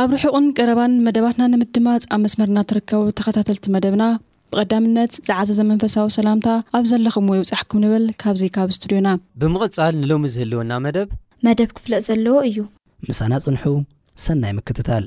ኣብ ርሑቕን ቀረባን መደባትና ንምድማጽ ኣብ መስመርና ትርከቡ ተኸታተልቲ መደብና ብቐዳምነት ዝዓዘዘ መንፈሳዊ ሰላምታ ኣብ ዘለኹምዎ ይብጻሕኩም ንብል ካብዚ ካብ ስቱድዮና። ብምቕጻል ንሎሚ ዝህልወና መደብ። መደብ ክፍለጥ ዘለዎ እዩ። ምሳና ጽንሑ ሰናይ ምክትታል።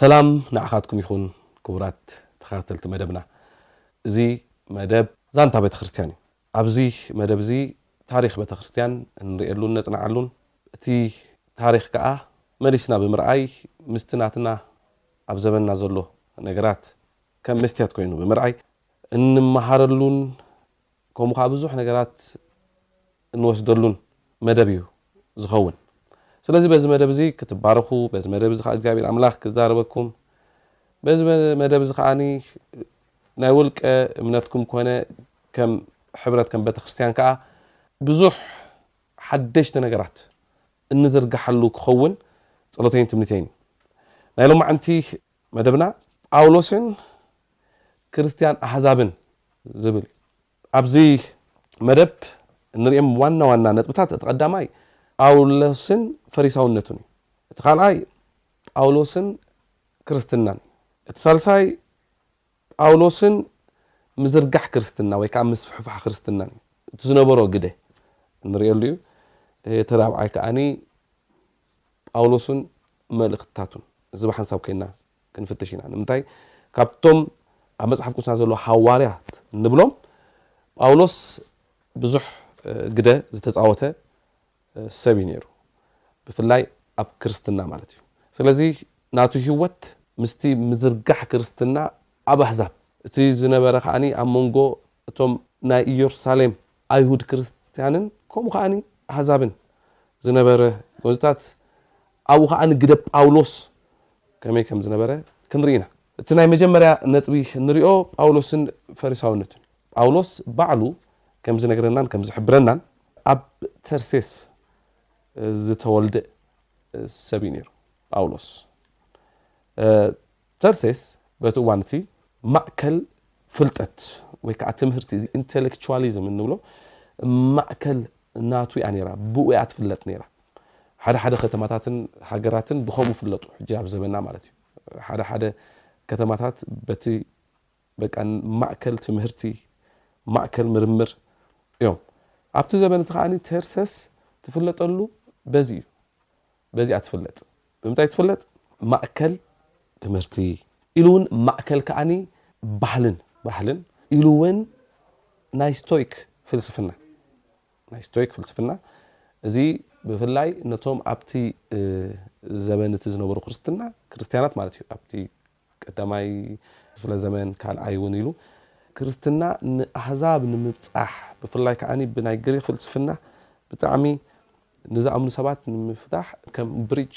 ሰላም ንዓኻትኩም ይኹን ክቡራት ተኸታተልቲ መደብና እዚ መደብ ዛንታ ቤተክርስትያን እዩ ኣብዚ መደብ እዚ ታሪክ ቤተክርስትያን እንርእየሉን ነጽንዓሉን እቲ ታሪክ ከዓ መሊስና ብምርኣይ ምስቲ ናትና ኣብ ዘበንና ዘሎ ነገራት ከም መስትያት ኮይኑ ብምርኣይ እንመሃረሉን ከምኡ ከኣ ብዙሕ ነገራት እንወስደሉን መደብ እዩ ዝኸውን ስለዚ በዚ መደብ እዚ ክትባረኹ በዚ መደብ እዚ ከኣ እግዚኣብሔር ኣምላኽ ክዛረበኩም በዚ መደብ እዚ ከኣ ናይ ውልቀ እምነትኩም ኮነ ከም ሕብረት ከም ቤተክርስትያን ከኣ ብዙሕ ሓደሽቲ ነገራት እንዝርግሓሉ ክኸውን ጸሎተይን ትምኒተይን እዩ ናይ ሎማዕንቲ መደብና ጳውሎስን ክርስትያን ኣሕዛብን ዝብል እዩ። ኣብዚ መደብ እንርእዮም ዋና ዋና ነጥብታት እቲ ቀዳማይ ጳውሎስን ፈሪሳውነቱን እዩ። እቲ ካልኣይ ጳውሎስን ክርስትናን እዩ። እቲ ሳልሳይ ጳውሎስን ምዝርጋሕ ክርስትና ወይ ከዓ ምስፍሕፋሕ ክርስትናን እዩ። እቲ ዝነበሮ ግደ እንርእየሉ እዩ። እቲ ራብዓይ ከዓኒ ጳውሎስን መልእኽትታቱ እዚ ብሓንሳብ ኴንና ክንፍትሽ ኢና። ንምንታይ ካብቶም ኣብ መጽሓፍ ቅዱስና ዘለዉ ሃዋርያት ንብሎም ጳውሎስ ብዙሕ ግደ ዝተጻወተ ሰብ እዩ ነይሩ፣ ብፍላይ ኣብ ክርስትና ማለት እዩ። ስለዚ ናቱ ህይወት ምስቲ ምዝርጋሕ ክርስትና ኣብ ኣህዛብ እቲ ዝነበረ ከኣ ኣብ መንጎ እቶም ናይ ኢየሩሳሌም ኣይሁድ ክርስትያንን ከምኡ ከኣ ኣህዛብን ዝነበረ ጎንጽታት ኣብኡ ከኣ ግደ ጳውሎስ ከመይ ከም ዝነበረ ክንርኢ ኢና። እቲ ናይ መጀመርያ ነጥቢ እንሪኦ ጳውሎስን ፈሪሳውነቱን እዩ። ጳውሎስ ባዕሉ ከም ዝነግረናን ከም ዝሕብረናን ኣብ ተርሴስ ዝተወልደ ሰብ እዩ ነይሩ። ጳውሎስ ተርሴስ በቲ እዋን እቲ ማእከል ፍልጠት ወይ ከኣ ትምህርቲ እዚ ኢንተለክቹዋሊዝም እንብሎ ማእከል ናቱ እያ ነይራ፣ ብኡ እያ ትፍለጥ ነይራ። ሓደ ሓደ ከተማታትን ሃገራትን ብኸምኡ ፍለጡ፣ ሕጂ ኣብ ዘበና ማለት እዩ። ሓደ ሓደ ከተማታት በቲ በቃ ማእከል ትምህርቲ ማእከል ምርምር እዮም። ኣብቲ ዘበን እቲ ከኣ ተርሰስ ትፍለጠሉ በዚ እዩ። በዚኣ ትፍለጥ ብምንታይ ትፍለጥ ማእከል ትምህርቲ ኢሉ ውን ማእከል ከኣ ባህልን ባህልን ኢሉ ውን ናይ ስቶይክ ፍልስፍና ናይ ስቶይክ ፍልስፍና እዚ ብፍላይ ነቶም ኣብቲ ዘበን እቲ ዝነበሩ ክርስትና ክርስትያናት ማለት እዩ ኣብቲ ቀዳማይ ክፍለ ዘመን ካልኣይ ውን ኢሉ ክርስትና ንኣህዛብ ንምብጻሕ ብፍላይ ከኣ ብናይ ግሪኽ ፍልስፍና ብጣዕሚ ንዝኣምኑ ሰባት ንምፍታሕ ከም ብሪጅ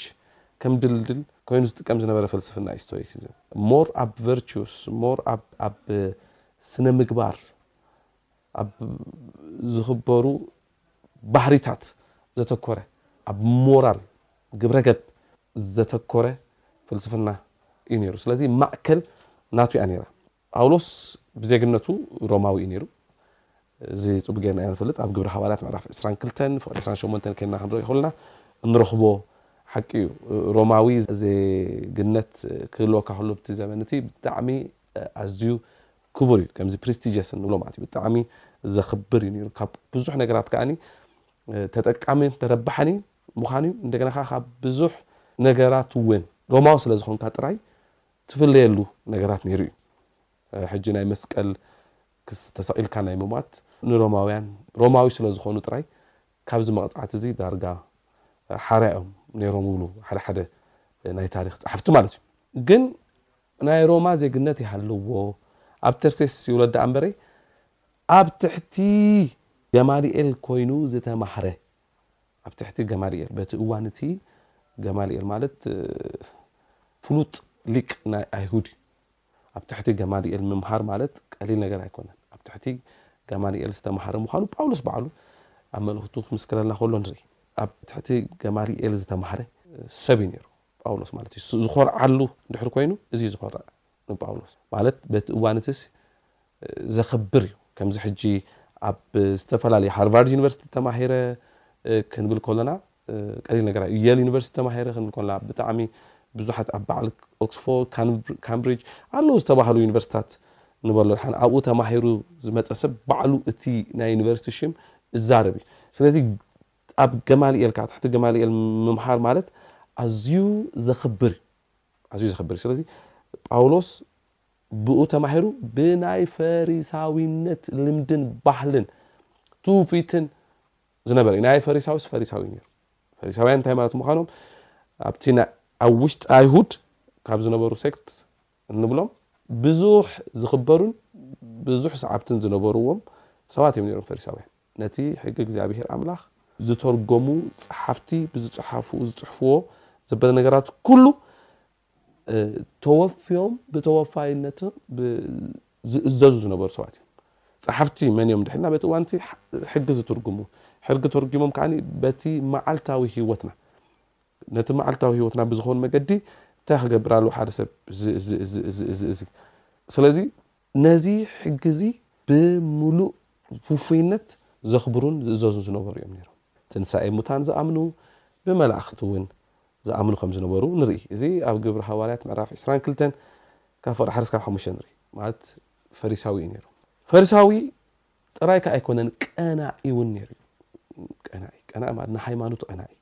ከም ድልድል ኮይኑ ዝጥቀም ዝነበረ ፍልስፍና እዩ ስቶይክዝም ሞር ኣብ ቨርቹስ ሞር ኣብ ስነ ምግባር ኣብ ዝኽበሩ ባህሪታት ዘተኮረ፣ ኣብ ሞራል፣ ግብረገብ፣ ዘተኮረ ፍልስፍና እዩ ነይሩ። ስለዚ ማእከል ናቱ እያ ነይራ። ጳውሎስ ብዜግነቱ ሮማዊ እዩ ነይሩ። እዚ ጽቡቕ ጌርና ኢና ንፈልጥ። ኣብ ግብሪ ሃዋርያት ምዕራፍ ዕስራን ክልተን ፍቕዲ ዕስራን ሸሞንተን ኬንና ክንሪኦ ከሎና እንረኽቦ ሓቂ እዩ። ሮማዊ ዜግነት ክህልወካ ከሎ ኣብቲ ዘመን እቲ ብጣዕሚ ኣዝዩ ክቡር እዩ ከምዚ ፕሪስቲጀስ እንብሎ ማለት እዩ ብጣዕሚ ዘኽብር እዩ ነይሩ ካብ ብዙሕ ነገራት ከዓኒ ተጠቃሚ ተረባሕኒ ምዃን እዩ እንደገና ከዓ ካብ ብዙሕ ነገራት እውን ሮማዊ ስለ ዝኾንካ ጥራይ ትፍለየሉ ነገራት ነይሩ እዩ ሕጂ ናይ መስቀል ተሰቒልካ ናይ ምሟት ንሮማውያን ሮማዊ ስለ ዝኾኑ ጥራይ ካብዚ መቕፃዕቲ እዚ ዳርጋ ሓርያ እዮም ነይሮም ይብሉ ሓደ ሓደ ናይ ታሪክ ፀሓፍቲ ማለት እዩ ግን ናይ ሮማ ዜግነት ይሃልዎ ኣብ ተርሴስ ይውለድ ደኣምበሪ ኣብ ትሕቲ ገማልኤል ኮይኑ ዝተማህረ ኣብ ትሕቲ ገማልኤል በቲ እዋን እቲ ገማልኤል ማለት ፍሉጥ ሊቅ ናይ ኣይሁድ እዩ ኣብ ትሕቲ ገማልኤል ምምሃር ማለት ቀሊል ነገር ኣይኮነን ኣብ ትሕቲ ገማልኤል ዝተማህረ ምዃኑ ጳውሎስ በዓሉ ኣብ መልእኽቱ ክምስክረልና ከሎ ንርኢ ኣብ ትሕቲ ገማልኤል ዝተማህረ ሰብ እዩ ነይሩ ጳውሎስ ማለት እዩ ዝኾርዓሉ ድሕር ኮይኑ እዚ እዩ ዝኾርዕ ንጳውሎስ ማለት በቲ እዋን እትስ ዘኸብር እዩ ከምዚ ሕጂ ኣብ ዝተፈላለዩ ሃርቫርድ ዩኒቨርሲቲ ተማሂረ ክንብል ከሎና ቀሊል ነገር እዩ የል ዩኒቨርሲቲ ተማሂረ ክንብል ከሎና ብጣዕሚ ብዙሓት ኣብ በዓል ኦክስፎርድ ካምብሪጅ ኣለዉ ዝተባህሉ ዩኒቨርሲታት ንበሎ ሓን ኣብኡ ተማሂሩ ዝመፀ ሰብ ባዕሉ እቲ ናይ ዩኒቨርሲቲ ሽም እዛረብ እዩ ስለዚ ኣብ ገማልኤል ካብ ትሕቲ ገማልኤል ምምሃር ማለት ኣዝዩ ዘኽብር ኣዝዩ ዘኽብር ስለዚ ጳውሎስ ብኡ ተማሂሩ ብናይ ፈሪሳዊነት ልምድን ባህልን ትውፊትን ዝነበረ ናይ ፈሪሳዊስ ፈሪሳዊ ነይሩ ፈሪሳውያን እንታይ ማለት ምዃኖም ኣብቲ ኣብ ውሽጢ ኣይሁድ ካብ ዝነበሩ ሴክት እንብሎም ብዙሕ ዝኽበሩን ብዙሕ ሰዓብትን ዝነበርዎም ሰባት እዮም ነይሮም ፈሪሳውያን። ነቲ ሕጊ እግዚኣብሄር ኣምላኽ ዝተርጎሙ ጸሓፍቲ ብዝጸሓፍኡ ዝጽሕፍዎ ዘበለ ነገራት ኩሉ ተወፍዮም ብተወፋይነቶም ዝእዘዙ ዝነበሩ ሰባት እዮም። ጸሓፍቲ መን እዮም ድሕና በቲ እዋንቲ ሕጊ ዝትርጉሙ ሕርጊ ተርጊሞም ከዓኒ በቲ መዓልታዊ ህይወትና ነቲ መዓልታዊ ህይወትና ብዝኸውን መገዲ እንታይ ክገብር ኣለዎ ሓደ ሰብ እዚ ስለዚ ነዚ ሕጊ እዚ ብምሉእ ውፉይነት ዘኽብሩን ዝእዘዙን ዝነበሩ እዮም ነይሮም ትንሳኤ ሙታን ዝኣምኑ ብመላእኽቲ እውን ዝኣምኑ ከም ዝነበሩ ንርኢ እዚ ኣብ ግብሪ ሃዋርያት ምዕራፍ 22 ካብ ፍቕሪ ሓደ ስካብ ሓሙሽተ ንርኢ ማለት ፈሪሳዊ እዩ ነይሩ ፈሪሳዊ ጥራይ ከ ኣይኮነን ቀናኢ እውን ነይሩ እዩ ቀናኢ ቀናኢ ማለት ንሃይማኖቱ ቀናኢ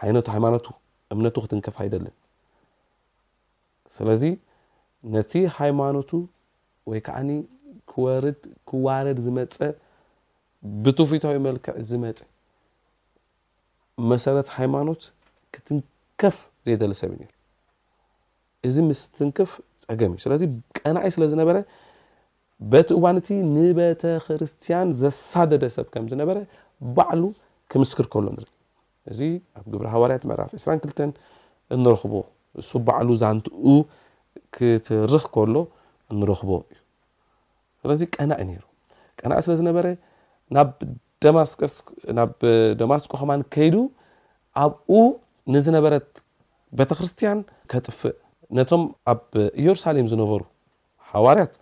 ሓይነቱ ሃይማኖቱ እምነቱ ክትንከፍ ኣይደልን ስለዚ ነቲ ሃይማኖቱ ወይ ከዓኒ ክወርድ ክዋረድ ዝመፀ ብትውፊታዊ መልክዕ ዝመፀ መሰረት ሃይማኖት ክትንከፍ ዘይደሊ ሰብ እዩ ነይሩ እዚ ምስትንክፍ ጸገም እዩ። ስለዚ ቀናኢ ስለ ዝነበረ በቲ እዋን እቲ ንቤተ ክርስቲያን ዘሳደደ ሰብ ከም ዝነበረ ባዕሉ ክምስክር ከሎ ንርኢ። እዚ ኣብ ግብረ ሃዋርያት ምዕራፍ 22 እንረኽቦ እሱ ባዕሉ ዛንትኡ ክትርኽ ከሎ እንረኽቦ እዩ። ስለዚ ቀናኢ ነይሩ። ቀናኢ ስለ ዝነበረ ናብ ደማስቀስ ናብ ደማስቆ ከማን ከይዱ ኣብኡ ንዝነበረት ቤተክርስትያን ከጥፍእ ነቶም ኣብ ኢየሩሳሌም ዝነበሩ ሓዋርያት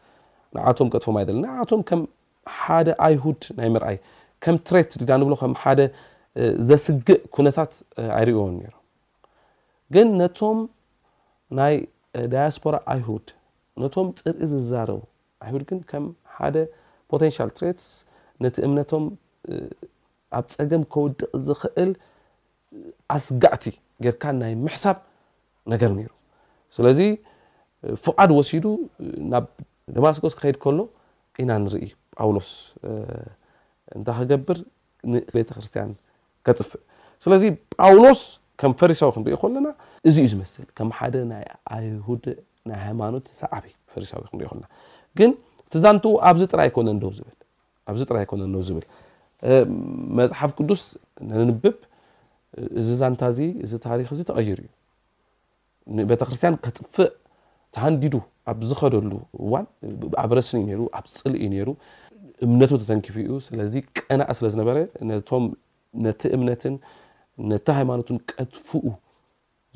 ንዓቶም ከጥፎም ኣይደልን ንዓቶም ከም ሓደ ኣይሁድ ናይ ምርኣይ ከም ትሬት ዲና ንብሎ ከም ሓደ ዘስግእ ኩነታት ኣይርእዎን ነይሩ ግን ነቶም ናይ ዳያስፖራ ኣይሁድ ነቶም ጽርኢ ዝዛረቡ ኣይሁድ ግን ከም ሓደ ፖቴንሻል ትሬትስ ነቲ እምነቶም ኣብ ጸገም ከውድቕ ዝኽእል ኣስጋእቲ ጌርካ ናይ ምሕሳብ ነገር ነይሩ ስለዚ ፍቓድ ወሲዱ ናብ ደማስቆስ ክኸይድ ከሎ ኢና ንርኢ ጳውሎስ እንታይ ክገብር ንቤተ ክርስቲያን ከጥፍእ ስለዚ ጳውሎስ ከም ፈሪሳዊ ክንሪኦ ከለና እዚ እዩ ዝመስል ከም ሓደ ናይ ኣይሁድ ናይ ሃይማኖት ሰዓቢ ፈሪሳዊ ክንሪኦ ከለና ግን ትዛንቱ ኣብዚ ጥራይ ኣይኮነን ደው ዝብል ኣብዚ ጥራይ ኣይኮነን ን ዝብል መፅሓፍ ቅዱስ ነንብብ እዚ ዛንታ እዚ እዚ ታሪክ እዚ ተቐይሩ እዩ ንቤተክርስትያን ከጥፍእ ተሃንዲዱ ኣብ ዝኸደሉ እዋን ኣብ ረስኒ ነይሩ ኣብ ፅል እዩ ነይሩ እምነቱ ተተንኪፉ እዩ ስለዚ ቀናእ ስለ ዝነበረ ነቶም ነቲ እምነትን ነቲ ሃይማኖትን ቀጥፍኡ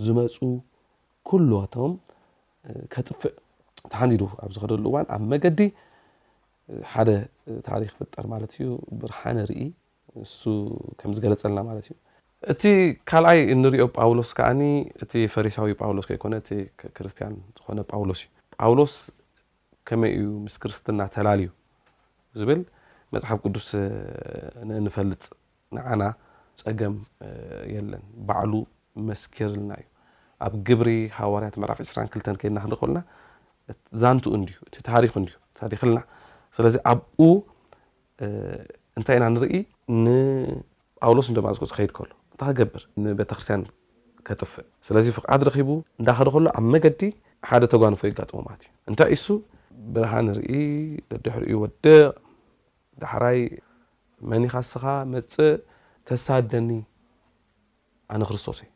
ዝመጹ ኩሎቶም ከጥፍእ ተሓንዲዱ ኣብ ዝኸደሉ እዋን ኣብ መገዲ ሓደ ታሪኽ ፍጠር ማለት እዩ ብርሃነ ርኢ እሱ ከም ዝገለጸልና ማለት እዩ እቲ ካልኣይ እንሪኦ ጳውሎስ ከዓኒ እቲ ፈሪሳዊ ጳውሎስ ከይኮነ እቲ ክርስትያን ዝኾነ ጳውሎስ እዩ ጳውሎስ ከመይ እዩ ምስ ክርስትና ተላልዩ ዝብል መጽሓፍ ቅዱስ ንፈልጥ ንዓና ጸገም የለን ባዕሉ መስኪርልና እዩ ኣብ ግብሪ ሃዋርያት ምዕራፍ ዕስራን ክልተን ከይድና ክንርኢ ከሎና ዛንትኡ እንድዩ እቲ ታሪኹ እንድዩ ታሪኽልና ስለዚ ኣብኡ እንታይ ኢና ንርኢ ንጳውሎስ ንደማስቆ ዝኸይድ ከሎ እንታይ ክገብር ንቤተክርስትያን ከጥፍእ ስለዚ ፍቃድ ረኺቡ እንዳኸደ ከሎ ኣብ መገዲ ሓደ ተጓንፎ ይጋጥሞ ማለት እዩ እንታይ እሱ ብርሃን ርኢ ደድሕሪኡ ይወድቕ ዳሕራይ መን ኢኻ እስኻ መጽእ ተሳደኒ ኣነ ክርስቶስ እየ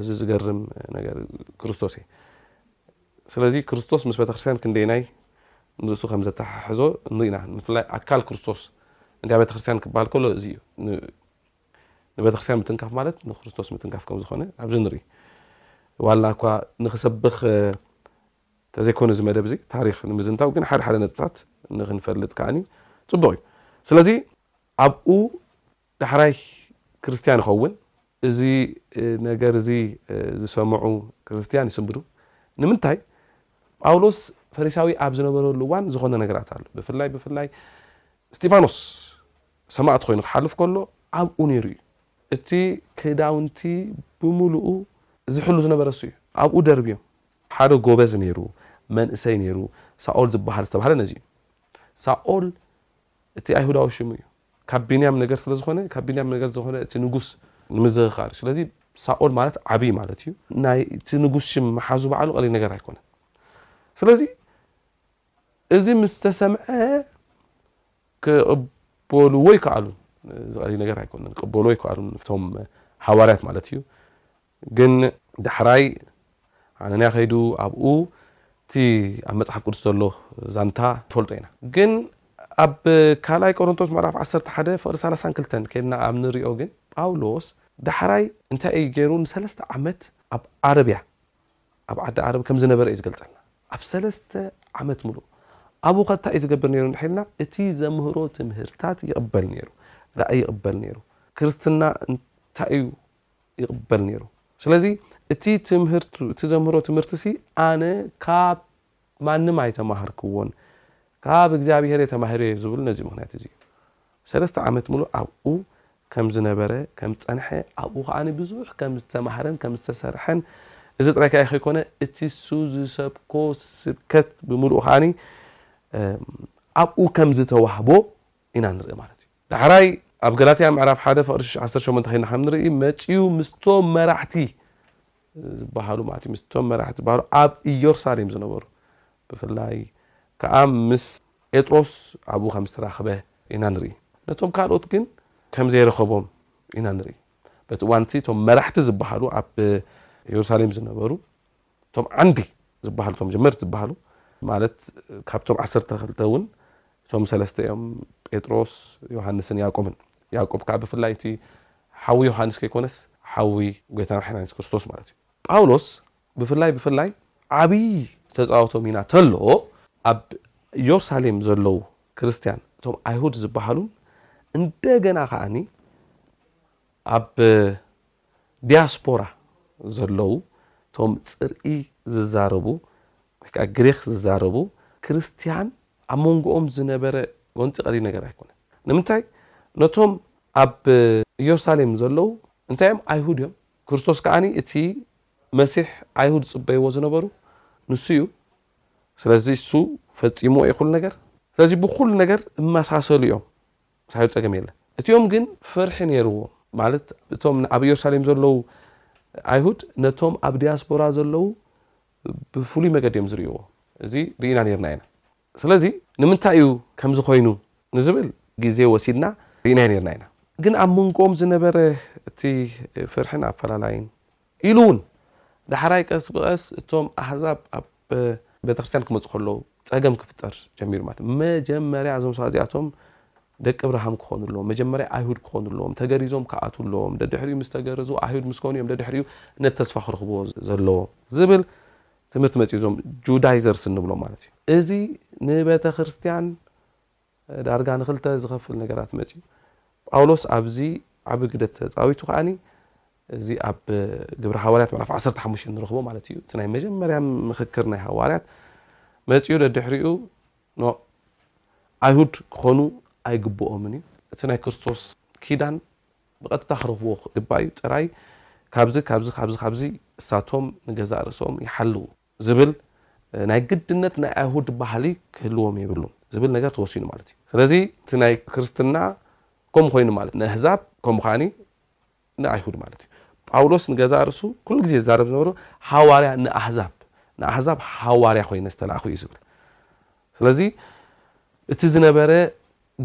እዚ ዝገርም ነገር ክርስቶስ እየ ስለዚ ክርስቶስ ምስ ቤተክርስትያን ክንደይናይ ንርእሱ ከም ዘተሓሕዞ ንሪኢና ብፍላይ ኣካል ክርስቶስ እንዳ ቤተክርስትያን ክበሃል ከሎ እዚ እዩ ንቤተክርስትያን ምትንካፍ ማለት ንክርስቶስ ምትንካፍ ከም ዝኾነ ኣብዚ ንርኢ ዋላ እኳ ንክሰብኽ ተዘይኮይኑ እዚ መደብ እዚ ታሪኽ ንምዝንታው ግን ሓደ ሓደ ነጥብታት ንኽንፈልጥ ከኣ ጽቡቕ እዩ። ስለዚ ኣብኡ ዳሕራይ ክርስትያን ይኸውን። እዚ ነገር እዚ ዝሰምዑ ክርስትያን ይስንብዱ። ንምንታይ? ጳውሎስ ፈሪሳዊ ኣብ ዝነበረሉ እዋን ዝኾነ ነገራት ኣሎ። ብፍላይ ብፍላይ እስጢፋኖስ ሰማእት ኮይኑ ክሓልፍ ከሎ ኣብኡ ነይሩ እዩ። እቲ ክዳውንቲ ብምሉኡ ዝሕሉ ዝነበረ እሱ እዩ። ኣብኡ ደርብዮም ሓደ ጎበዝ ነይሩ መንእሰይ ነይሩ ሳኦል ዝበሃል ዝተባህለ ነዚ እዩ። ሳኦል እቲ ኣይሁዳዊ ሽሙ እዩ። ካብ ቢንያም ነገር ስለ ዝኾነ ካብ ቢንያም ነገር ዝኾነ እቲ ንጉስ ንምዝኽኻር ስለዚ ሳኦል ማለት ዓብይ ማለት እዩ። ናይ እቲ ንጉስ ሽም ምሓዙ ባዕሉ ቀሊል ነገር ኣይኮነን። ስለዚ እዚ ምስ ተሰምዐ ክቕበልዎ ይከኣሉ እዚ ቀሊል ነገር ኣይኮነን። ክቕበልዎ ይከኣሉ እቶም ሃዋርያት ማለት እዩ። ግን ዳሕራይ ሓናንያ ከይዱ ኣብኡ እቲ ኣብ መጽሓፍ ቅዱስ ዘሎ ዛንታ ንፈልጦ ኢና። ግን ኣብ ካልኣይ ቆሮንቶስ ምዕራፍ ዓሰርተ ሓደ ፍቕሪ ሰላሳን ክልተን ከድና ኣብ ንሪኦ ግን ጳውሎስ ዳሕራይ እንታይ እዩ ገይሩ ንሰለስተ ዓመት ኣብ ዓረብያ ኣብ ዓዲ ዓረብ ከም ዝነበረ እዩ ዝገልጸልና ኣብ ሰለስተ ዓመት ምሉእ ኣብኡ ከ እንታይ እዩ ዝገብር ነይሩ ንሒልና እቲ ዘምህሮ ትምህርታት ይቕበል ነይሩ ራእይ ይቕበል ነይሩ ክርስትና እንታይ እዩ ይቕበል ነይሩ። ስለዚ እቲ ትምህርቱ እቲ ዘምህሮ ትምህርቲሲ ኣነ ካብ ማንም ኣይተማሃርክዎን ካብ እግዚኣብሄር ተማሂረ እየ ዝብል ነዚ ምክንያት እዚ ሰለስተ ዓመት ምሉእ ኣብኡ ከም ዝነበረ ከም ዝፀንሐ ኣብኡ ከዓ ብዙሕ ከም ዝተማህረን ከም ዝተሰርሐን እዚ ጥራይ ከዓ ከይኮነ እቲ እሱ ዝሰብኮ ስብከት ብምልኡ ከዓኒ ኣብኡ ከም ዝተዋህቦ ኢና ንርኢ ማለት እዩ ዳሕራይ ኣብ ገላትያ ምዕራፍ ሓደ ፍቕሪ ሽሽ ዓሰርተ ሸሞንተ ኸይድና ከም ንርኢ መጺኡ ምስቶም መራሕቲ ዝበሃሉ ማለት እዩ ምስቶም መራሕቲ ዝበሃሉ ኣብ ኢየሩሳሌም ዝነበሩ ብፍላይ ከኣ ምስ ጴጥሮስ ኣብኡ ከም ዝተራኸበ ኢና ንርኢ ነቶም ካልኦት ግን ከም ዘይረኸቦም ኢና ንርኢ በቲ እዋን እቲ እቶም መራሕቲ ዝበሃሉ ኣብ ኢየሩሳሌም ዝነበሩ እቶም ዓንዲ ዝበሃሉ እቶም ጀመርቲ ዝበሃሉ ማለት ካብቶም ዓሰርተ ክልተ እውን እቶም ሰለስተ እዮም ጴጥሮስ ዮሃንስን ያዕቆብን ያዕቆብ ከዓ ብፍላይ እቲ ሓዊ ዮሃንስ ከይኮነስ ሓዊ ጎይታና መድሓኒና የሱስ ክርስቶስ ማለት እዩ ጳውሎስ ብፍላይ ብፍላይ ዓብይ ዝተፃወቶ ሚና ተሎ ኣብ ኢየሩሳሌም ዘለዉ ክርስትያን እቶም ኣይሁድ ዝበሃሉን እንደገና ከዓኒ ኣብ ዲያስፖራ ዘለዉ እቶም ጽርኢ ዝዛረቡ ወይ ከኣ ግሪኽ ዝዛረቡ ክርስትያን ኣብ መንጎኦም ዝነበረ ጎንጺ ቀሊል ነገር ኣይኮነን። ንምንታይ ነቶም ኣብ ኢየሩሳሌም ዘለዉ እንታይ እዮም ኣይሁድ እዮም። ክርስቶስ ከኣ እቲ መሲሕ ኣይሁድ ዝጽበይዎ ዝነበሩ ንሱ እዩ። ስለዚ እሱ ፈጺምዎ እዩ ኩሉ ነገር። ስለዚ ብኩሉ ነገር እመሳሰሉ እዮም። ሳይሆን ጸገም የለን እቲኦም ግን ፍርሒ ነይርዎም ማለት እቶም ኣብ ኢየሩሳሌም ዘለዉ ኣይሁድ ነቶም ኣብ ዲያስፖራ ዘለዉ ብፍሉይ መገዲ እዮም ዝርእይዎ እዚ ርኢና ነርና ኢና ስለዚ ንምንታይ እዩ ከምዚ ኮይኑ ንዝብል ግዜ ወሲድና ርኢናዮ ነርና ኢና ግን ኣብ መንጎኦም ዝነበረ እቲ ፍርሕን ኣፈላላይን ኢሉ እውን ዳሕራይ ቀስ ብቐስ እቶም ኣህዛብ ኣብ ቤተክርስትያን ክመፁ ከለዉ ፀገም ክፍጠር ጀሚሩ ማለት እዩ። መጀመርያ እዞም ሰባት እዚኣቶም ደቂ እብርሃም ክኾኑ ኣለዎም፣ መጀመርያ ኣይሁድ ክኾኑ ኣለዎም፣ ተገሪዞም ክኣትዉ ኣለዎም፣ ደድሕሪኡ ምስ ተገረዙ ኣይሁድ ምስ ኮኑ እዮም ደድሕሪኡ ነቲ ተስፋ ክረኽብዎ ዘለዎም ዝብል ትምህርቲ መፂኡ፣ እዞም ጁዳይዘርስ እንብሎም ማለት እዩ። እዚ ንቤተክርስትያን ዳርጋ ንኽልተ ዚኸፍል ነገራት መጺኡ። ጳውሎስ ኣብዚ ዓቢ ግደ ተጻዊቱ ከኣ እዚ ኣብ ግብሪ ሃዋርያት ምዕራፍ ዓሰርተ ሓሙሽተ ንረኽቦ ማለት እዩ እቲ ናይ መጀመርያ ምኽክር ናይ ሃዋርያት መጺኡ ደድሕሪኡ ኖ ኣይሁድ ክኾኑ ኣይግብኦምን እዩ እቲ ናይ ክርስቶስ ኪዳን ብቐጥታ ክረኽብዎ ክግባእ እዩ ጥራይ ካብዚ ካብዚ ካብዚ ካብዚ እሳቶም ንገዛእ ርእሶም ይሓልዉ። ዝብል ናይ ግድነት ናይ ኣይሁድ ባህሊ ክህልዎም የብሉን ዝብል ነገር ተወሲኑ ማለት እዩ። ስለዚ እቲ ናይ ክርስትና ከምኡ ኮይኑ ማለት ንኣህዛብ ከምኡ ከዓኒ ንኣይሁድ ማለት እዩ። ጳውሎስ ንገዛ ርእሱ ኩሉ ግዜ ዝዛረብ ዝነበሩ ሃዋርያ ንኣህዛብ ንኣህዛብ ሃዋርያ ኮይነ ዝተላእኹ እዩ ዝብል። ስለዚ እቲ ዝነበረ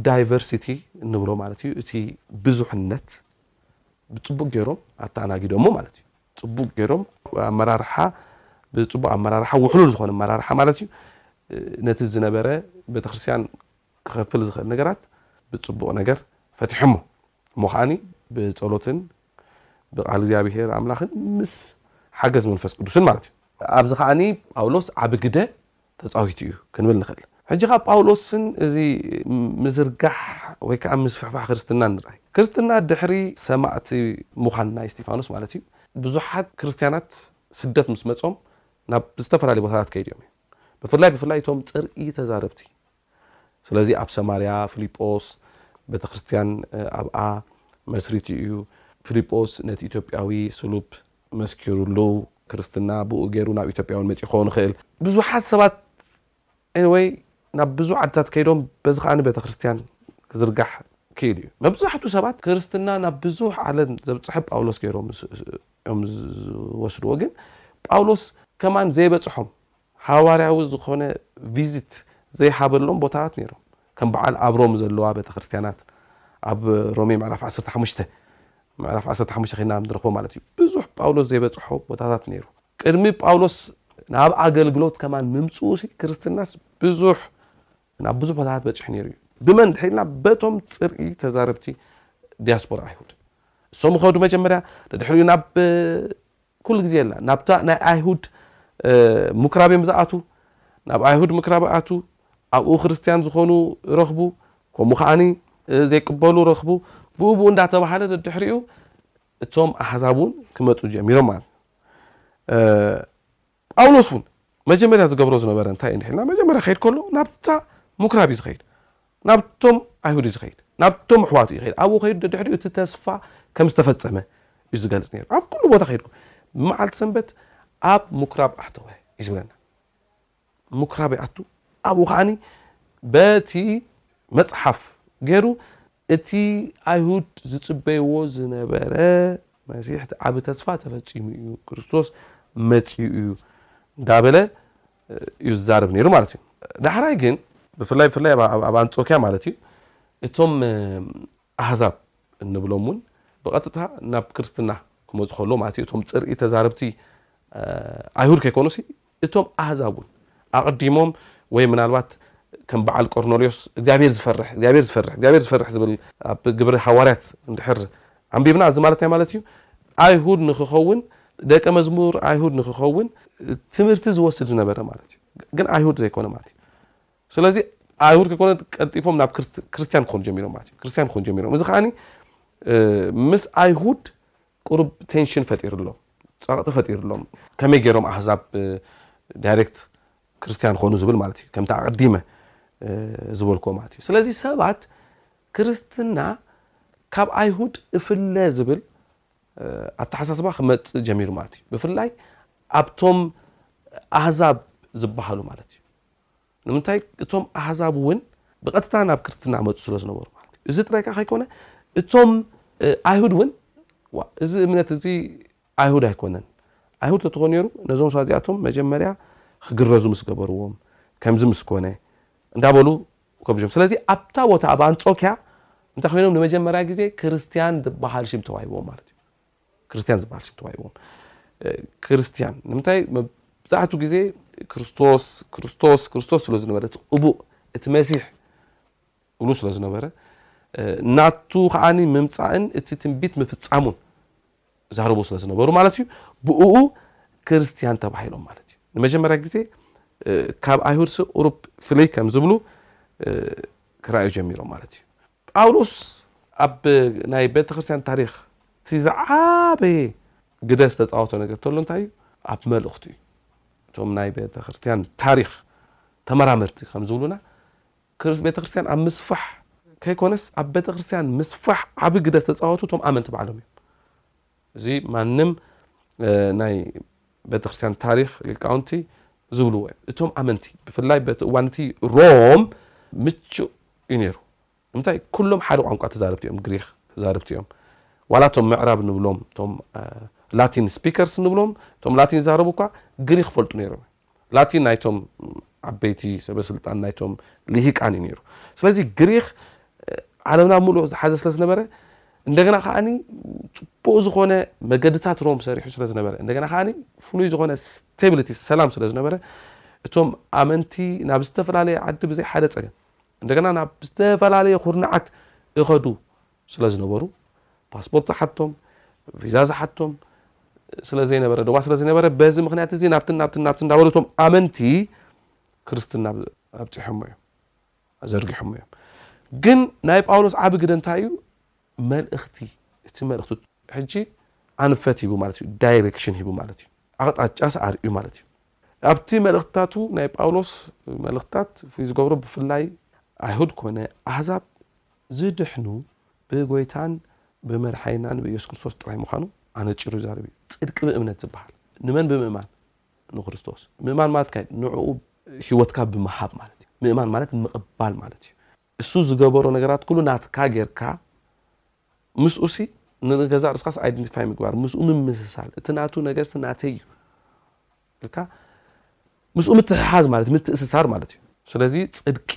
ዳይቨርሲቲ እንብሎ ማለት እዩ እቲ ብዙሕነት ብፅቡቅ ገይሮም ኣተኣናጊዶሞ ማለት እዩ። ፅቡቅ ገይሮም ኣመራርሓ ብፅቡቅ ኣመራርሓ ውሕሉል ዝኾነ ኣመራርሓ ማለት እዩ ነቲ ዝነበረ ቤተክርስትያን ክኸፍል ዝኽእል ነገራት ብፅቡቅ ነገር ፈቲሖሞ እሞ ከዓኒ ብፀሎትን ብቃል እግዚኣብሔር ኣምላኽን ምስ ሓገዝ መንፈስ ቅዱስን ማለት እዩ ኣብዚ ከዓኒ ጳውሎስ ዓቢ ግደ ተጻዊቱ እዩ ክንብል ንኽእል። ሕጂ ካብ ጳውሎስን እዚ ምዝርጋሕ ወይ ከኣ ምስፍሕፋሕ ክርስትናን ንርኣይ። ክርስትና ድሕሪ ሰማእቲ ምዃን ናይ እስጢፋኖስ ማለት እዩ፣ ብዙሓት ክርስትያናት ስደት ምስ መጾም ናብ ዝተፈላለየ ቦታታት ከይዶም እዮም። ብፍላይ ብፍላይ እቶም ጽርኢ ተዛረብቲ። ስለዚ ኣብ ሰማርያ ፊልጶስ ቤተ ክርስትያን ኣብኣ መስሪቱ እዩ። ፊልጶስ ነቲ ኢትዮጵያዊ ስሉፕ መስኪሩሉ ክርስትና ብኡ ገይሩ ናብ ኢትዮጵያ እውን መጺኡ ክኸውን ይኽእል። ብዙሓት ሰባት anyway ናብ ብዙሕ ዓድታት ከይዶም በዚ ከኣ ንቤተ ክርስትያን ክዝርጋሕ ክኢሉ እዩ። መብዛሕቱ ሰባት ክርስትና ናብ ብዙሕ ዓለም ዘብጽሐ ጳውሎስ ገይሮም እዮም ዝወስድዎ፣ ግን ጳውሎስ ከማን ዘይበጽሖም ሓዋርያዊ ዝኾነ ቪዚት ዘይሃበሎም ቦታታት ነይሮም። ከም በዓል ኣብ ሮም ዘለዋ ቤተክርስትያናት፣ ኣብ ሮሜ ምዕራፍ ዓሰርተ ሓሙሽተ ምዕራፍ ዓሰርተ ሓሙሽተ ዄንና ንረኽቦ ማለት እዩ። ብዙሕ ጳውሎስ ዘይበጽሖ ቦታታት ነይሩ። ቅድሚ ጳውሎስ ናብ ኣገልግሎት ከማን ምምጽኡሲ ክርስትናስ ብዙሕ ናብ ብዙሕ ቦታታት በጺሑ ነይሩ እዩ። ብመን ድሕሪ ኢልና በቶም ጽርኢ ተዛረብቲ ዲያስፖራ ኣይሁድ እሶም ኸዱ መጀመርያ ንድሕሪኡ ናብ ኩሉ ግዜ እና ናብታ ናይ ኣይሁድ ሙክራብ እዮም ዝኣቱ ናብ ኣይሁድ ምክራብ ኣቱ ኣብኡ ክርስትያን ዝኾኑ ረኽቡ ከምኡ ከዓኒ ዘይቅበሉ ረኽቡ ብኡ ብኡ እንዳተባሃለ ደድሕሪኡ እቶም ኣሕዛብ እውን ክመፁ ጀሚሮም ማለት ጳውሎስ እውን መጀመርያ ዝገብሮ ዝነበረ እንታይ እዩ እንድሕልና መጀመርያ ክኸይድ ከሎ ናብታ ምኩራብ እዩ ዝኸይድ ናብቶም ኣይሁድ እዩ ዝኸይድ ናብቶም ኣሕዋቱ እዩ ኸይድ ኣብኡ ከይዱ ድሕሪኡ እቲ ተስፋ ከም ዝተፈጸመ እዩ ዝገልጽ ነይሩ ኣብ ኩሉ ቦታ ከይድኩ መዓልቲ ሰንበት ኣብ ምኩራብ ኣሕተወ እዩ ዝብለና ምኩራብ ይኣቱ ኣብኡ ከዓኒ በቲ መጽሓፍ ገይሩ እቲ ኣይሁድ ዝጽበይዎ ዝነበረ መሲሕ፣ እቲ ዓቢ ተስፋ ተፈጺሙ እዩ፣ ክርስቶስ መጺኡ እዩ እንዳበለ እዩ ዝዛረብ ነይሩ ማለት እዩ። ዳሕራይ ግን ብፍላይ ብፍላይ ኣብ ኣንጾኪያ ማለት እዩ እቶም ኣህዛብ እንብሎም እውን ብቐጥታ ናብ ክርስትና ክመጹ ከሎ ማለት እዩ እቶም ጽርኢ ተዛረብቲ ኣይሁድ ከይኮኑ እቶም ኣህዛብ እውን ኣቕዲሞም ወይ ምናልባት ከም በዓል ቆርኔሌዎስ እግዚኣብሔር ዝፈርሕ እግዚኣብሔር ዝፈርሕ እግዚኣብሔር ዝፈርሕ ዝብል ኣብ ግብሪ ሃዋርያት እንድሕር ኣንቢብና እዚ ማለት እንታይ ማለት እዩ ኣይሁድ ንክኸውን ደቀ መዝሙር ኣይሁድ ንክኸውን ትምህርቲ ዝወስድ ዝነበረ ማለት እዩ ግን ኣይሁድ ዘይኮነ ማለት እዩ ስለዚ ኣይሁድ ከይኮነ ቀልጢፎም ናብ ክርስቲያን ክኾኑ ጀሚሮም ማለት እዩ ክርስቲያን ክኾኑ ጀሚሮም እዚ ከዓኒ ምስ ኣይሁድ ቁሩብ ቴንሽን ፈጢርሎም ጸቕጢ ፈጢርሎም ከመይ ገይሮም ኣህዛብ ዳይሬክት ክርስትያን ክኾኑ ዝብል ማለት እዩ ከምቲ ኣቐዲመ ዝበልክዎ ማለት እዩ ስለዚ ሰባት ክርስትና ካብ ኣይሁድ እፍለ ዝብል ኣተሓሳስባ ክመፅእ ጀሚሩ ማለት እዩ ብፍላይ ኣብቶም ኣህዛብ ዝበሃሉ ማለት እዩ ንምንታይ እቶም ኣህዛብ እውን ብቐጥታ ናብ ክርስትና መፁ ስለ ዝነበሩ ማለት እዩ እዚ ጥራይ ከዓ ከይኮነ እቶም ኣይሁድ እውን ዋ እዚ እምነት እዚ ኣይሁድ ኣይኮነን ኣይሁድ ተትኾኑ ነይሩ ነዞም ሰባት እዚኣቶም መጀመርያ ክግረዙ ምስ ገበርዎም ከምዚ ምስ ኮነ እንዳበሉ ከብዞም ስለዚ ኣብታ ቦታ ኣብ ኣንጾኪያ እንታይ ኮይኖም ንመጀመርያ ግዜ ክርስትያን ዝበሃል ሽም ተዋሂቦም ማለት እዩ ክርስትያን ዝበሃል ሽትዋ እዩ እውን ክርስትያን ንምንታይ መብዛሕትኡ ግዜ ክርስቶስ ክርስቶስ ክርስቶስ ስለ ዝነበረ እቲ ቅቡእ እቲ መሲሕ ብሉ ስለ ዝነበረ ናቱ ከዓ ምምፃእን እቲ ትንቢት ምፍፃሙን ዛረቡ ስለ ዝነበሩ ማለት እዩ ብእኡ ክርስትያን ተባሂሎም ማለት እዩ ንመጀመርያ ግዜ ካብ ኣይሁድ ሲ ቁሩብ ፍለይ ከም ዝብሉ ክረኣዩ ጀሚሮም ማለት እዩ ጳውሎስ ኣብ ናይ ቤተ ክርስትያን ታሪኽ እቲ ዝዓበየ ግደ ዝተጻወቶ ነገር ተሎ እንታይ እዩ? ኣብ መልእኽቱ እዩ። እቶም ናይ ቤተ ክርስትያን ታሪኽ ተመራመርቲ ከም ዝብሉና ክርስ ቤተ ክርስትያን ኣብ ምስፋሕ ከይኮነስ ኣብ ቤተ ክርስትያን ምስፋሕ ዓቢ ግደ ዝተጻወቱ እቶም ኣመንቲ ባዕሎም እዮም። እዚ ማንም ናይ ቤተክርስትያን ታሪኽ ሊቃውንቲ ዝብልዎ እዩ። እቶም ኣመንቲ ብፍላይ በቲ እዋን እቲ ሮም ምቹእ እዩ ነይሩ። ንምንታይ ኩሎም ሓደ ቋንቋ ተዛረብቲ እዮም፣ ግሪኽ ተዛረብቲ እዮም። ዋላ እቶም ምዕራብ ንብሎም እቶም ላቲን ስፒከርስ ንብሎም እቶም ላቲን ዝዛረቡ እኳ ግሪኽ ይፈልጡ ነይሮም እዮም። ላቲን ናይቶም ዓበይቲ ሰበስልጣን ናይቶም ሊሂቃን እዩ ነይሩ ስለዚ ግሪኽ ዓለምና ሙሉእ ዝሓዘ ስለ ዝነበረ እንደገና ከዓኒ ፅቡቅ ዝኾነ መገድታት ሮም ሰሪሑ ስለ ዝነበረ እንደገና ከዓኒ ፍሉይ ዝኾነ ስቴቢሊቲ ሰላም ስለ ዝነበረ እቶም ኣመንቲ ናብ ዝተፈላለየ ዓዲ ብዘይ ሓደ ፀገም እንደገና ናብ ዝተፈላለየ ኩርናዓት እኸዱ ስለ ዝነበሩ ፓስፖርት ዝሓቶም ቪዛ ዝሓቶም ስለ ዘይነበረ ዶባ ስለ ዘይነበረ በዚ ምክንያት እዚ ናብትን ናብትን ናብትን እንዳበሉ እቶም ኣመንቲ ክርስትና ኣብፂሖሞ እዮም ኣዘርጊሖሞ እዮም ግን ናይ ጳውሎስ ዓቢ ግደ እንታይ እዩ መልእኽቲ እቲ መልእኽቲ ሕጂ ኣንፈት ሂቡ ማለት እዩ ዳይሬክሽን ሂቡ ማለት እዩ ኣቕጣጫስ ኣርእዩ ማለት እዩ ኣብቲ መልእኽትታቱ ናይ ጳውሎስ መልእኽትታት ፍሉይ ዝገብሮ ብፍላይ ኣይሁድ ኮነ ኣህዛብ ዝድሕኑ ብጐይታን ብመድሓኒናን ብኢየሱስ ክርስቶስ ጥራይ ምዃኑ ኣነጺሩ ይዛረብ እዩ። ጽድቂ ብእምነት ዝበሃል ንመን ብምእማን? ንክርስቶስ። ምእማን ማለት ካይ ንዕኡ ህይወትካ ብምሃብ ማለት እዩ። ምእማን ማለት ምቕባል ማለት እዩ። እሱ ዝገበሮ ነገራት ኩሉ ናትካ ጌርካ ምስኡሲ ንገዛእ ርስካስ ኣይደንቲፋይ ምግባር ምስኡ ምምስሳል እቲ ናቱ ነገርሲ ናተይ እዩ ኢልካ ምስኡ ምትሕሓዝ ማለት ምትእስሳር ማለት እዩ። ስለዚ ጽድቂ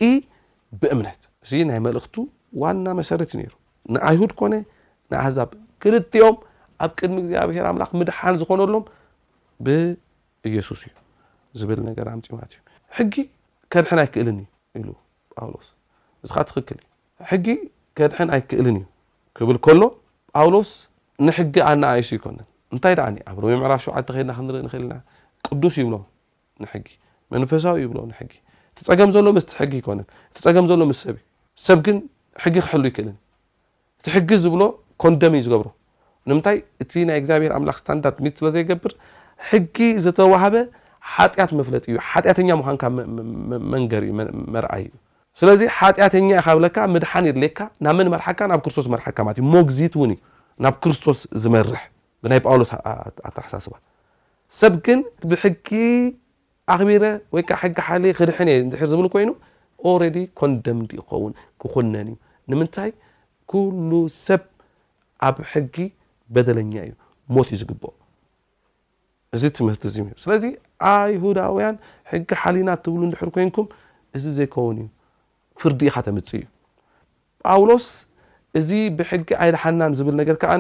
ብእምነት እዚ ናይ መልእኽቱ ዋና መሰረት እዩ ነይሩ። ንኣይሁድ ኮነ ንኣህዛብ ክልቲኦም ኣብ ቅድሚ እግዚኣብሔር ኣምላኽ ምድሓን ዝኾነሎም ብኢየሱስ እዩ ዝብል ነገር ኣምጺ ማለት እዩ። ሕጊ ከድሕን ኣይክእልን እዩ ኢሉ ጳውሎስ። እዚ ከዓ ትኽክል እዩ። ሕጊ ኬድሕን ኣይክእልን እዩ ክብል ከሎ፣ ጳውሎስ ንሕጊ ኣነኣኢሱ ኣይኰነን። እንታይ ደኣኒ፣ ኣብ ሮሜ ምዕራፍ ሸውዓተ ኼድና ኽንርኢ ንኽእል ኢና፣ ቅዱስ ይብሎ ንሕጊ፣ መንፈሳዊ ይብሎ ንሕጊ። እቲ ጸገም ዘሎ ምስቲ ሕጊ ኣይኰነን፣ እቲ ጸገም ዘሎ ምስ ሰብ እዩ። ሰብ ግን ሕጊ ኺሕሉ ኣይክእልን እዩ። እቲ ሕጊ ዚብሎ ኮንደም እዩ ዚገብሮ። ንምንታይ፣ እቲ ናይ እግዚኣብሄር ኣምላኽ ስታንዳርድ ሚት ስለ ዘይገብር። ሕጊ ዝተዋህበ ሓጢኣት መፍለጢ እዩ፣ ሓጢኣተኛ ምዃንካ መንገሪ እዩ፣ መርኣዪ እዩ። ስለዚ ሓጢኣተኛ ኢኻ ብለካ ምድሓን የድልየካ ናብ መን መርሓካ ናብ ክርስቶስ መርሓካ ማለት እዩ ሞግዚት እውን እዩ ናብ ክርስቶስ ዝመርሕ ብናይ ጳውሎስ ኣተሓሳስባ ሰብ ግን ብሕጊ ኣኽቢረ ወይ ከዓ ሕጊ ሓልየ ክድሕን እየ እንድሕር ዝብል ኮይኑ ኦረዲ ኮንደምድ ይኸውን ክኹነን እዩ ንምንታይ ኩሉ ሰብ ኣብ ሕጊ በደለኛ እዩ ሞት እዩ ዝግብኦ እዚ ትምህርቲ እዚ እዩ። ስለዚ ኣይሁዳውያን ሕጊ ሓሊና ትብሉ እንድሕር ኮይንኩም እዚ ዘይከውን እዩ። ፍርዲ ኢኻ ተምጽእ እዩ። ጳውሎስ እዚ ብሕጊ ኣይደሓናን ዝብል ነገር ከኣ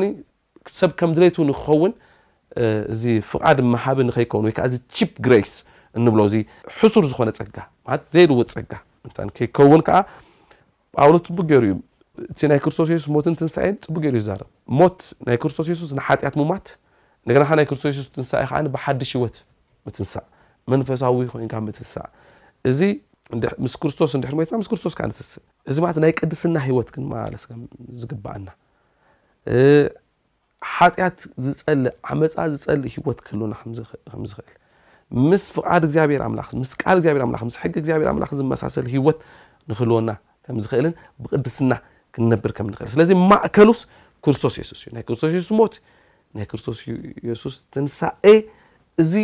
ሰብ ከም ድሌቱ ንክኸውን እዚ ፍቓድ መሃቢ ንከይከውን ወይ ከዓ እዚ ቺፕ ግሬስ እንብሎ እዚ ሕሱር ዝኾነ ጸጋ ማለት ዘይልወጥ ጸጋ እንተ ከይከውን ከዓ ጳውሎስ ጽቡቅ ገይሩ እዩ እቲ ናይ ክርስቶስ የሱስ ሞትን ትንሳኤን ጽቡቅ ገይሩ ይዛረብ። ሞት ናይ ክርስቶስ የሱስ ንሓጢኣት ሙማት፣ እንደገና ከኣ ናይ ክርስቶስ የሱስ ትንሳኤ ከኣ ብሓድሽ ህይወት ምትንሳእ፣ መንፈሳዊ ኮይንካ ምትንሳእ። እዚ ምስ ክርስቶስ እንድሕር ሞይትና ምስ ክርስቶስ ከኣ ንትስእ። እዚ ማለት ናይ ቅድስና ህይወት ክንመላለስ ከም ዝግብኣና ሓጢኣት ዝጸል ዓመጻ ዝጸል ህይወት ክህሉና ከም ዝኽእል ምስ ፍቓድ እግዚኣብሔር ኣምላኽ ምስ ቃል እግዚኣብሔር ኣምላኽ ምስ ሕጊ እግዚኣብሔር ኣምላኽ ዝመሳሰል ህይወት ንክህልወና ከም ዝኽእልን ብቅድስና ክንነብር ከም ንኽእል ስለዚ ማእከሉስ ክርስቶስ የሱስ እዩ ናይ ክርስቶስ የሱስ ሞት ናይ ክርስቶስ የሱስ ትንሳኤ እዚ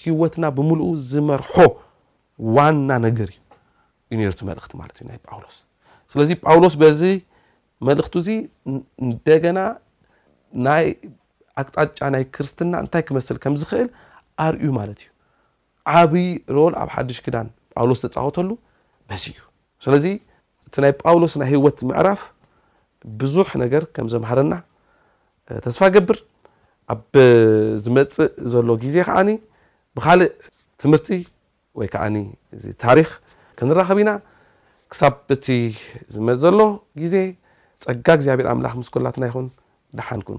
ህይወትና ብምልኡ ዝመርሖ ዋና ነገር እዩ እዩ ነይሩ እቲ መልእኽቲ ማለት እዩ ናይ ጳውሎስ ስለዚ ጳውሎስ በዚ መልእኽቱ እዚ እንደገና ናይ ኣቅጣጫ ናይ ክርስትና እንታይ ክመስል ከም ዝኽእል ኣርእዩ ማለት እዩ ዓብይ ሮል ኣብ ሓድሽ ክዳን ጳውሎስ ተፃወተሉ በዚ እዩ ስለዚ እቲ ናይ ጳውሎስ ናይ ህይወት ምዕራፍ ብዙሕ ነገር ከም ዘምሃረና ተስፋ ገብር ኣብ ዝመጽእ ዘሎ ግዜ ከዓኒ ብካልእ ትምህርቲ ወይ ከዓኒ እዚ ታሪኽ ክንራኸብ ኢና ክሳብ እቲ ዝመጽእ ዘሎ ግዜ ጸጋ እግዚኣብሔር ኣምላኽ ምስ ኩላትና ይኹን ደሓን ኩኑ